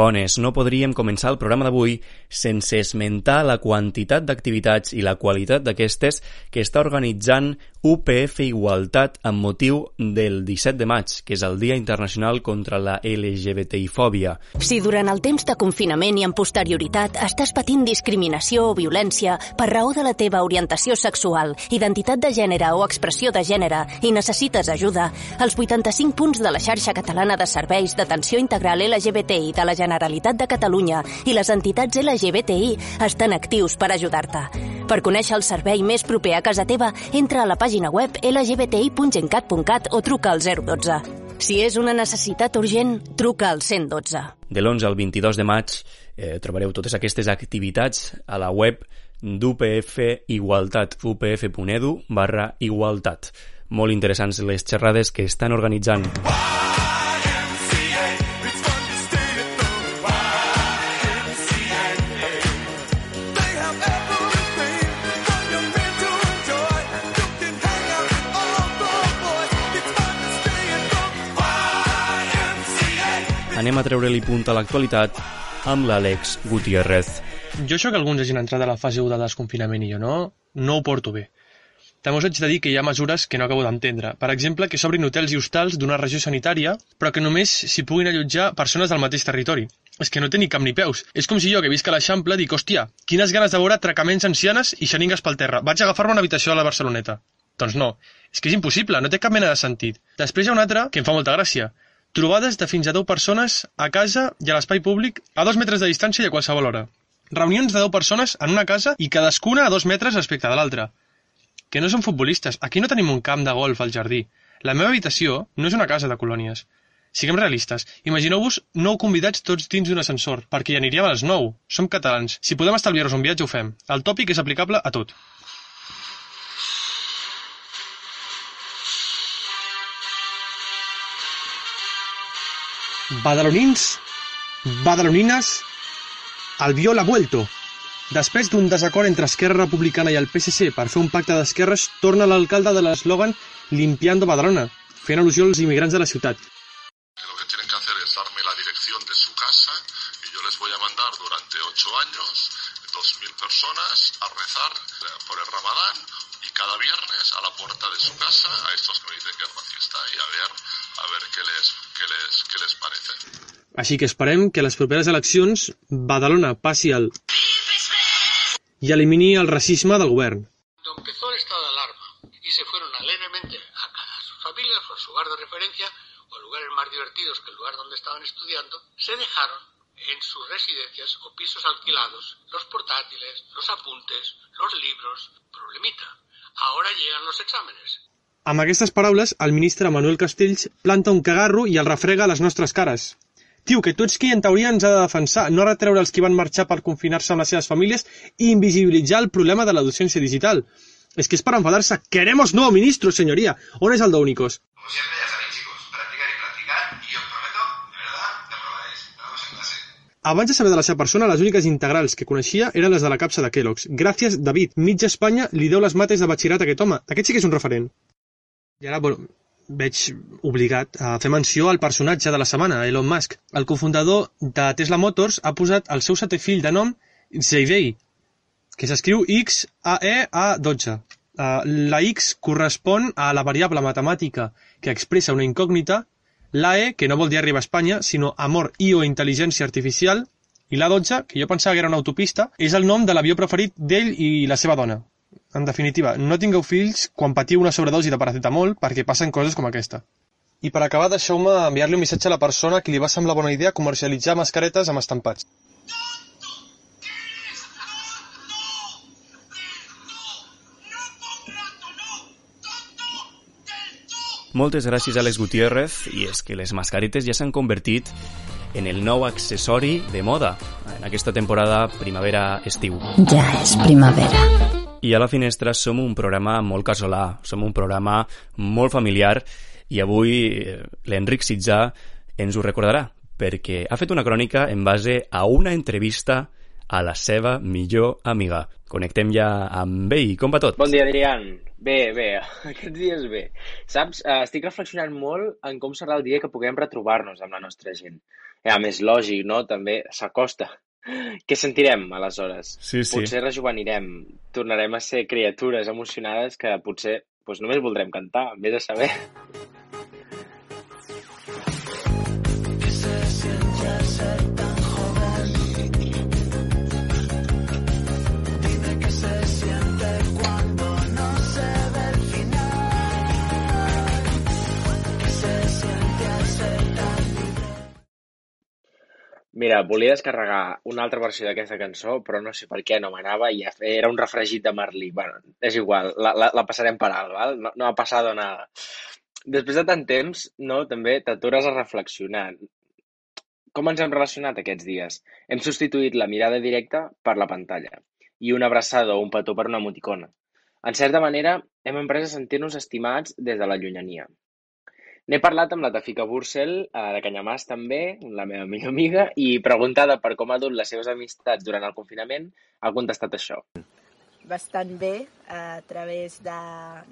Bones, no podríem començar el programa d'avui sense esmentar la quantitat d'activitats i la qualitat d'aquestes que està organitzant UPF Igualtat amb motiu del 17 de maig, que és el Dia Internacional contra la LGBTI-fòbia. Si durant el temps de confinament i en posterioritat estàs patint discriminació o violència per raó de la teva orientació sexual, identitat de gènere o expressió de gènere i necessites ajuda, els 85 punts de la xarxa catalana de serveis d'atenció integral LGBTI de la Generalitat de Catalunya i les entitats LGBTI estan actius per ajudar-te. Per conèixer el servei més proper a casa teva, entra a la pàgina web lgbti.gencat.cat o truca al 012. Si és una necessitat urgent, truca al 112. De l'11 al 22 de maig eh, trobareu totes aquestes activitats a la web d'UPF Igualtat, upf.edu barra igualtat. Molt interessants les xerrades que estan organitzant. Anem a treure-li punt a l'actualitat amb l'Àlex Gutiérrez. Jo això que alguns hagin entrat a la fase 1 de desconfinament i jo no, no ho porto bé. També us haig de dir que hi ha mesures que no acabo d'entendre. Per exemple, que s'obrin hotels i hostals d'una regió sanitària, però que només s'hi puguin allotjar persones del mateix territori. És que no té ni cap ni peus. És com si jo, que visc a l'Eixample, dic, hòstia, quines ganes de veure tracaments ancianes i xeringues pel terra. Vaig agafar-me una habitació a la Barceloneta. Doncs no, és que és impossible, no té cap mena de sentit. Després hi ha una altra que em fa molta gràcia. Trobades de fins a 10 persones a casa i a l'espai públic a dos metres de distància i a qualsevol hora. Reunions de 10 persones en una casa i cadascuna a dos metres respecte de l'altra. Que no som futbolistes, aquí no tenim un camp de golf al jardí. La meva habitació no és una casa de colònies. Siguem realistes. Imagineu-vos nou convidats tots dins d'un ascensor, perquè hi aniríem a les 9. Som catalans. Si podem estalviar-nos un viatge, ho fem. El tòpic és aplicable a tot. Badalonins, badalonines, Albiol ha vuelto. Després d'un desacord entre Esquerra Republicana i el PSC per fer un pacte d'esquerres, torna l'alcalde de l'eslògan Limpiando Badalona, fent al·lusió als immigrants de la ciutat. Lo que tienen que hacer es darme la dirección de su casa y yo les voy a mandar durante ocho años dos mil personas a rezar por el Ramadán y cada viernes a la puerta de su casa a estos que me dicen que es racista y a ver a ver qué les qué les qué les parece. Així que esperem que a les properes eleccions Badalona passi al i elimini el racisme del govern. Cuando empezó el estado de alarma y se fueron alegremente a cada sus familias o a su lugar de referencia o a lugares más divertidos que el lugar donde estaban estudiando, se dejaron en sus residencias o pisos alquilados los portátiles, los apuntes, los libros. Problemita. Ahora llegan los exámenes. Amb aquestes paraules, el ministre Manuel Castells planta un cagarro i el refrega a les nostres cares. Tio, que tu ets qui en teoria ens ha de defensar, no retreure els qui van marxar per confinar-se amb les seves famílies i invisibilitzar el problema de la docència digital. És que és per enfadar-se. Queremos no, ministro, senyoria. On és el d'Únicos? Como siempre, ya sabéis, chicos, practicar y practicar, y os prometo, de verdad, que aprobaréis. Nos vemos en clase. Abans de saber de la seva persona, les úniques integrals que coneixia eren les de la capsa de Kellogg's. Gràcies, David. Mitja Espanya li deu les mates de batxillerat a aquest home. Aquest sí que és un referent. I ara, bueno, veig obligat a fer menció al personatge de la setmana, Elon Musk. El cofundador de Tesla Motors ha posat el seu setè fill de nom Xavier, que s'escriu X-A-E-A-12. Uh, la X correspon a la variable matemàtica que expressa una incògnita, l'AE, que no vol dir arribar a Espanya, sinó amor i o intel·ligència artificial, i l'A12, que jo pensava que era una autopista, és el nom de l'avió preferit d'ell i la seva dona. En definitiva, no tingueu fills quan patiu una sobredosi de paracetamol perquè passen coses com aquesta. I per acabar, deixeu-me enviar-li un missatge a la persona a qui li va semblar bona idea comercialitzar mascaretes amb estampats. Moltes gràcies a Alex Gutiérrez i és que les mascaretes ja s'han convertit en el nou accessori de moda en aquesta temporada primavera-estiu. Ja és primavera. I a la finestra som un programa molt casolà, som un programa molt familiar i avui eh, l'Enric Sitjà ens ho recordarà perquè ha fet una crònica en base a una entrevista a la seva millor amiga. Connectem ja amb ell. Com va tot? Bon dia, Adrián. Bé, bé, aquests dies bé. Saps, eh, estic reflexionant molt en com serà el dia que puguem retrobar-nos amb la nostra gent. a més lògic, no? També s'acosta. Què sentirem, aleshores? Sí, sí. Potser rejuvenirem, tornarem a ser criatures emocionades que potser doncs, només voldrem cantar, vés a saber. Mira, volia descarregar una altra versió d'aquesta cançó, però no sé per què no m'anava i era un refregit de Marlí. Bueno, és igual, la, la, la passarem per alt, val? No, no ha passat nada. Després de tant temps, no, també t'atures a reflexionar. Com ens hem relacionat aquests dies? Hem substituït la mirada directa per la pantalla i una abraçada o un petó per una emoticona. En certa manera, hem emprès a sentir-nos estimats des de la llunyania. N'he parlat amb la Tafika Bursel, eh, de Canyamàs també, la meva millor amiga, i preguntada per com ha dut les seves amistats durant el confinament, ha contestat això. Bastant bé, a través de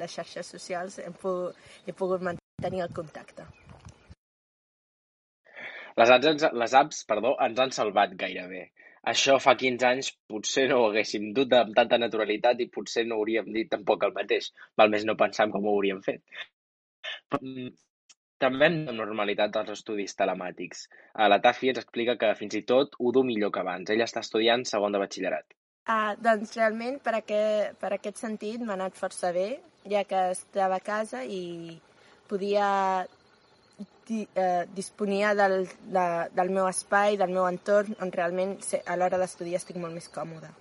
les xarxes socials hem, pogut, he pogut mantenir el contacte. Les apps, les apps perdó, ens han salvat gairebé. Això fa 15 anys potser no ho haguéssim dut amb tanta naturalitat i potser no hauríem dit tampoc el mateix. Val més no pensar en com ho hauríem fet. També hem de normalitat als estudis telemàtics. Eh, la Tafi ens explica que fins i tot ho du millor que abans. Ella està estudiant segon de batxillerat. Ah, doncs realment per aquest, per aquest sentit m'ha anat força bé, ja que estava a casa i podia di, eh, disponia del, de, del meu espai, del meu entorn, on realment a l'hora d'estudiar estic molt més còmoda.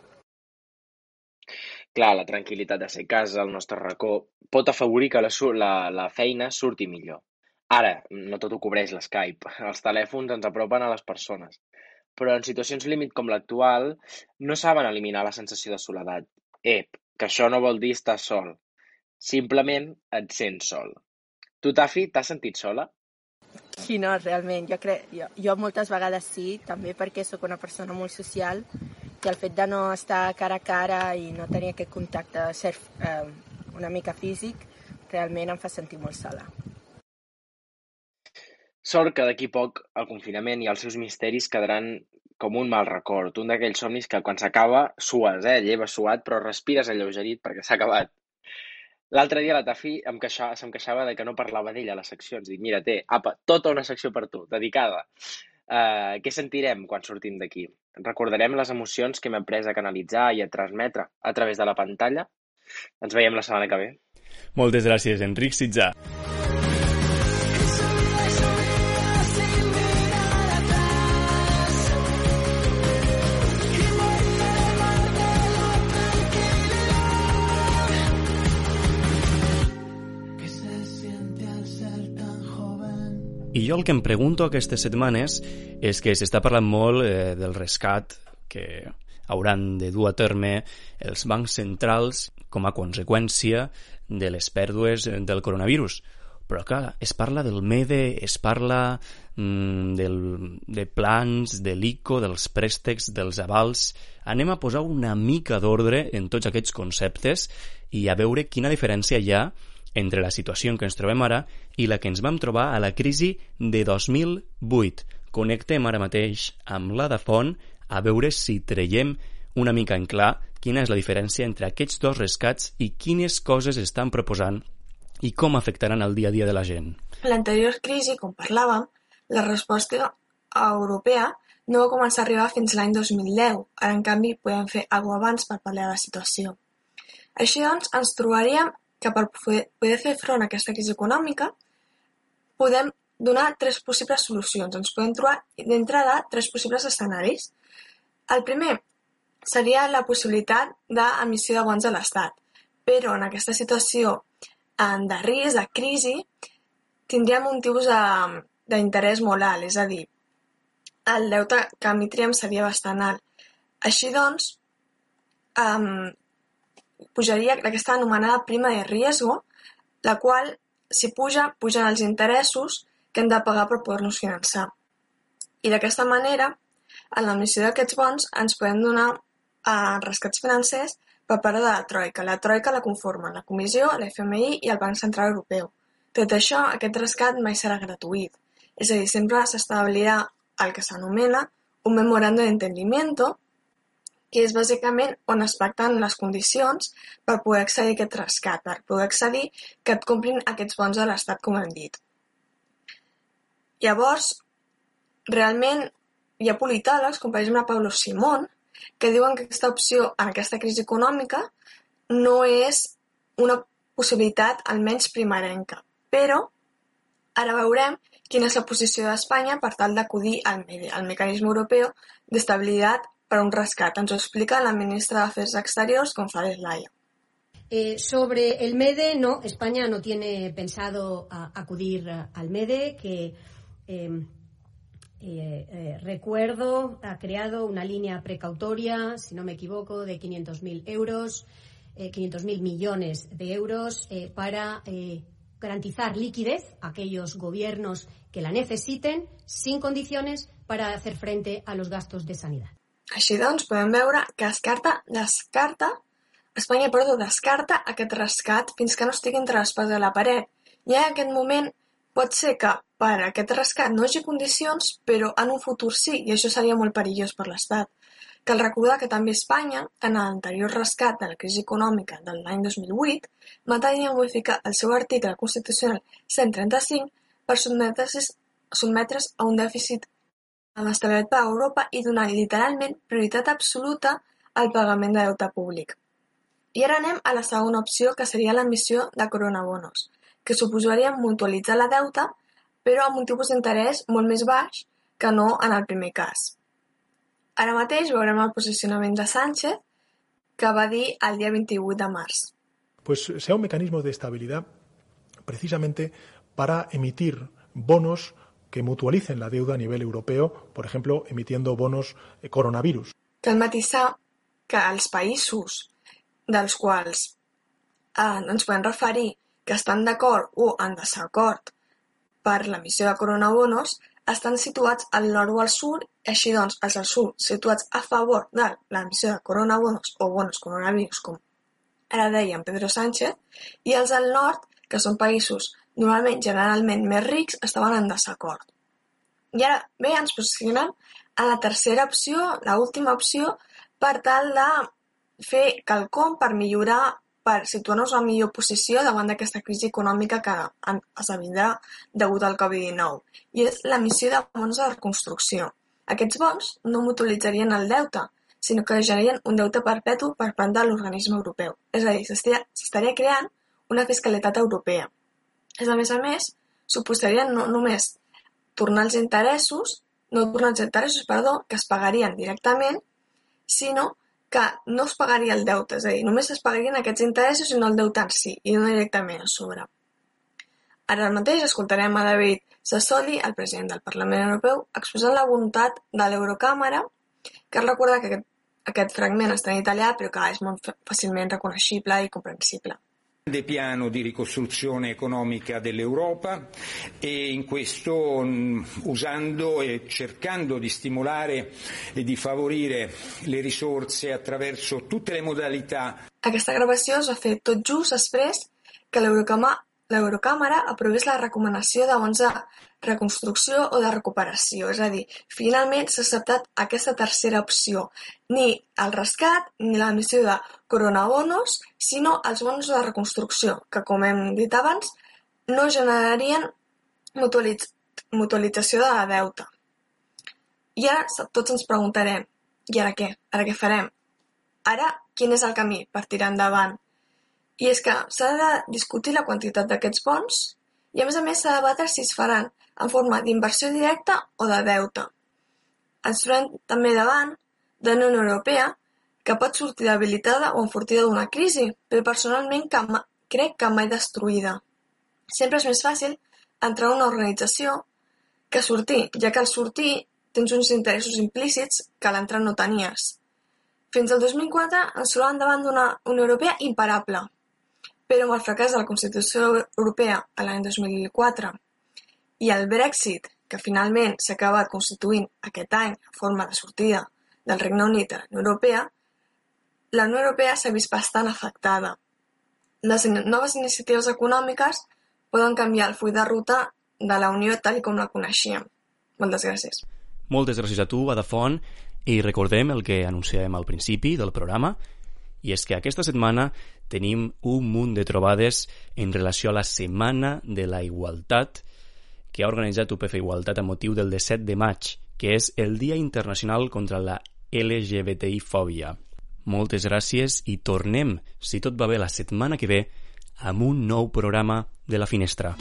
Clar, la tranquil·litat de ser a casa, el nostre racó, pot afavorir que la, la, la feina surti millor. Ara, no tot ho cobreix l'Skype. Els telèfons ens apropen a les persones. Però en situacions límit com l'actual, no saben eliminar la sensació de soledat. Ep, que això no vol dir estar sol. Simplement et sents sol. Tu, Tafi, t'has sentit sola? Sí, no, realment. Jo, crec, jo, jo moltes vegades sí, també perquè sóc una persona molt social i el fet de no estar cara a cara i no tenir aquest contacte ser, eh, una mica físic realment em fa sentir molt sola. Sort que d'aquí poc el confinament i els seus misteris quedaran com un mal record, un d'aquells somnis que quan s'acaba sues, eh? lleves suat, però respires alleugerit perquè s'ha acabat. L'altre dia la Tafi em queixava, se'm queixava de que no parlava d'ella a les seccions. Dic, mira, té, apa, tota una secció per tu, dedicada. Uh, què sentirem quan sortim d'aquí? Recordarem les emocions que hem après a canalitzar i a transmetre a través de la pantalla? Ens veiem la setmana que ve. Moltes gràcies, Enric Sitjà. I jo el que em pregunto aquestes setmanes és que s'està parlant molt eh, del rescat que hauran de dur a terme els bancs centrals com a conseqüència de les pèrdues del coronavirus. Però, clar, es parla del MEDE, es parla mm, del, de plans, de l'ICO, dels préstecs, dels avals... Anem a posar una mica d'ordre en tots aquests conceptes i a veure quina diferència hi ha entre la situació en què ens trobem ara i la que ens vam trobar a la crisi de 2008. Connectem ara mateix amb la de Font a veure si traiem una mica en clar quina és la diferència entre aquests dos rescats i quines coses estan proposant i com afectaran el dia a dia de la gent. L'anterior crisi, com parlàvem, la resposta europea no va començar a arribar fins l'any 2010. Ara, en canvi, podem fer alguna abans per parlar de la situació. Així doncs, ens trobaríem que per poder fer front a aquesta crisi econòmica podem donar tres possibles solucions. Ens podem trobar d'entrada tres possibles escenaris. El primer seria la possibilitat d'emissió de bons a l'Estat, però en aquesta situació de risc, de crisi, tindríem un tipus d'interès molt alt, és a dir, el deute que emitríem seria bastant alt. Així doncs, um, pujaria aquesta anomenada prima de riesgo, la qual, si puja, pugen els interessos que hem de pagar per poder-nos finançar. I d'aquesta manera, en l'emissió d'aquests bons ens podem donar eh, rescats financers per part de la Troika. La Troika la conformen la Comissió, l'FMI i el Banc Central Europeu. Tot això, aquest rescat mai serà gratuït. És a dir, sempre s'establirà el que s'anomena un memorando d'entendimiento, que és bàsicament on es pacten les condicions per poder accedir a aquest rescat, per poder accedir que et comprin aquests bons de l'Estat, com hem dit. Llavors, realment hi ha politòlegs, com per exemple Pablo Simón, que diuen que aquesta opció en aquesta crisi econòmica no és una possibilitat almenys primerenca, però ara veurem quina és la posició d'Espanya per tal d'acudir al al Mecanisme Europeu d'Estabilitat per un Rescat. Ens explica la ministra d'Afers Exteriors, González Laya. Eh, sobre el MEDE, no, España no tiene pensado acudir al MEDE, que eh, eh, eh, recuerdo, ha creado una línea precautoria, si no me equivoco, de 500.000 euros, eh, 500.000 millones de euros eh, para eh, garantizar liquidez a aquellos gobiernos que la necesiten sin condiciones para hacer frente a los gastos de sanidad. Així doncs, podem veure que descarta, descarta, Espanya, perdó, descarta aquest rescat fins que no estigui entre l'espasa i la paret. I en aquest moment pot ser que per aquest rescat no hi hagi condicions, però en un futur sí, i això seria molt perillós per l'Estat. Cal recordar que també Espanya, en l'anterior rescat de la crisi econòmica de l'any 2008, va tenir a modificar el seu article constitucional 135 per sotmetre's, sotmetre's a un dèficit establert per Europa i donar literalment prioritat absoluta al pagament de deute públic. I ara anem a la segona opció, que seria l'emissió de coronabonos, que suposaria mutualitzar la deuta, però amb un tipus d'interès molt més baix que no en el primer cas. Ara mateix veurem el posicionament de Sánchez, que va dir el dia 28 de març. Pues sea un mecanismo de estabilidad precisamente para emitir bonos que mutualicen la deuda a nivel europeo, por ejemplo, emitiendo bonos eh, coronavirus. Cal matisar que els països dels quals eh, ens podem referir que estan d'acord o en desacord per l'emissió de coronabonos estan situats al nord o al sud, així doncs els del sud situats a favor de l'emissió de coronabonos o bonos coronavirus, com ara deia Pedro Sánchez, i els del nord, que són països normalment generalment més rics, estaven en desacord. I ara bé, ens posicionem a la tercera opció, la última opció, per tal de fer quelcom per millorar, per situar-nos en millor posició davant d'aquesta crisi econòmica que esdevindrà degut al Covid-19, i és l'emissió de bons de reconstrucció. Aquests bons no mutualitzarien el deute, sinó que generarien un deute perpetu per part de l'organisme europeu. És a dir, s'estaria creant una fiscalitat europea. És a més a més, suposarien no només tornar els interessos, no tornar els interessos, perdó, que es pagarien directament, sinó que no es pagaria el deute, és a dir, només es pagarien aquests interessos i no el deute en si, i no directament a sobre. Ara mateix escoltarem a David Sassoli, el president del Parlament Europeu, exposant la voluntat de l'Eurocàmera, que recorda que aquest, aquest fragment està en italià, però que és molt fàcilment reconeixible i comprensible piano di ricostruzione economica dell'Europa e in questo mh, usando e cercando di stimolare e di favorire le risorse attraverso tutte le modalità. Aquesta gravació es va fer tot just després que l'Eurocàmera aprovés la recomanació de bons de reconstrucció o de recuperació, és a dir, finalment s'ha acceptat aquesta tercera opció, ni el rescat ni l'emissió de coronabonos, sinó els bons de reconstrucció, que com hem dit abans, no generarien mutualitz mutualització de la deuta. I ara tots ens preguntarem, i ara què? Ara què farem? Ara, quin és el camí per tirar endavant? I és que s'ha de discutir la quantitat d'aquests bons i a més a més s'ha de debatre si es faran en forma d'inversió directa o de deute. Ens trobem també davant de la Unió Europea que pot sortir debilitada o enfortida d'una crisi, però personalment que crec que mai destruïda. Sempre és més fàcil entrar en una organització que sortir, ja que al sortir tens uns interessos implícits que a l'entrar no tenies. Fins al 2004 ens trobàvem davant d'una Unió Europea imparable, però amb el fracàs de la Constitució Europea a l'any 2004 i el Brexit, que finalment s'ha acabat constituint aquest any en forma de sortida del Regne Unit de la Unió Europea, la Unió Europea s'ha vist bastant afectada. Les noves iniciatives econòmiques poden canviar el full de ruta de la Unió tal com la coneixíem. Moltes gràcies. Moltes gràcies a tu, Adafont, i recordem el que anunciàvem al principi del programa, i és que aquesta setmana tenim un munt de trobades en relació a la Setmana de la Igualtat que ha organitzat UPF Igualtat a motiu del 17 de maig, que és el Dia Internacional contra la LGBTI-fòbia. Moltes gràcies i tornem, si tot va bé, la setmana que ve amb un nou programa de La Finestra.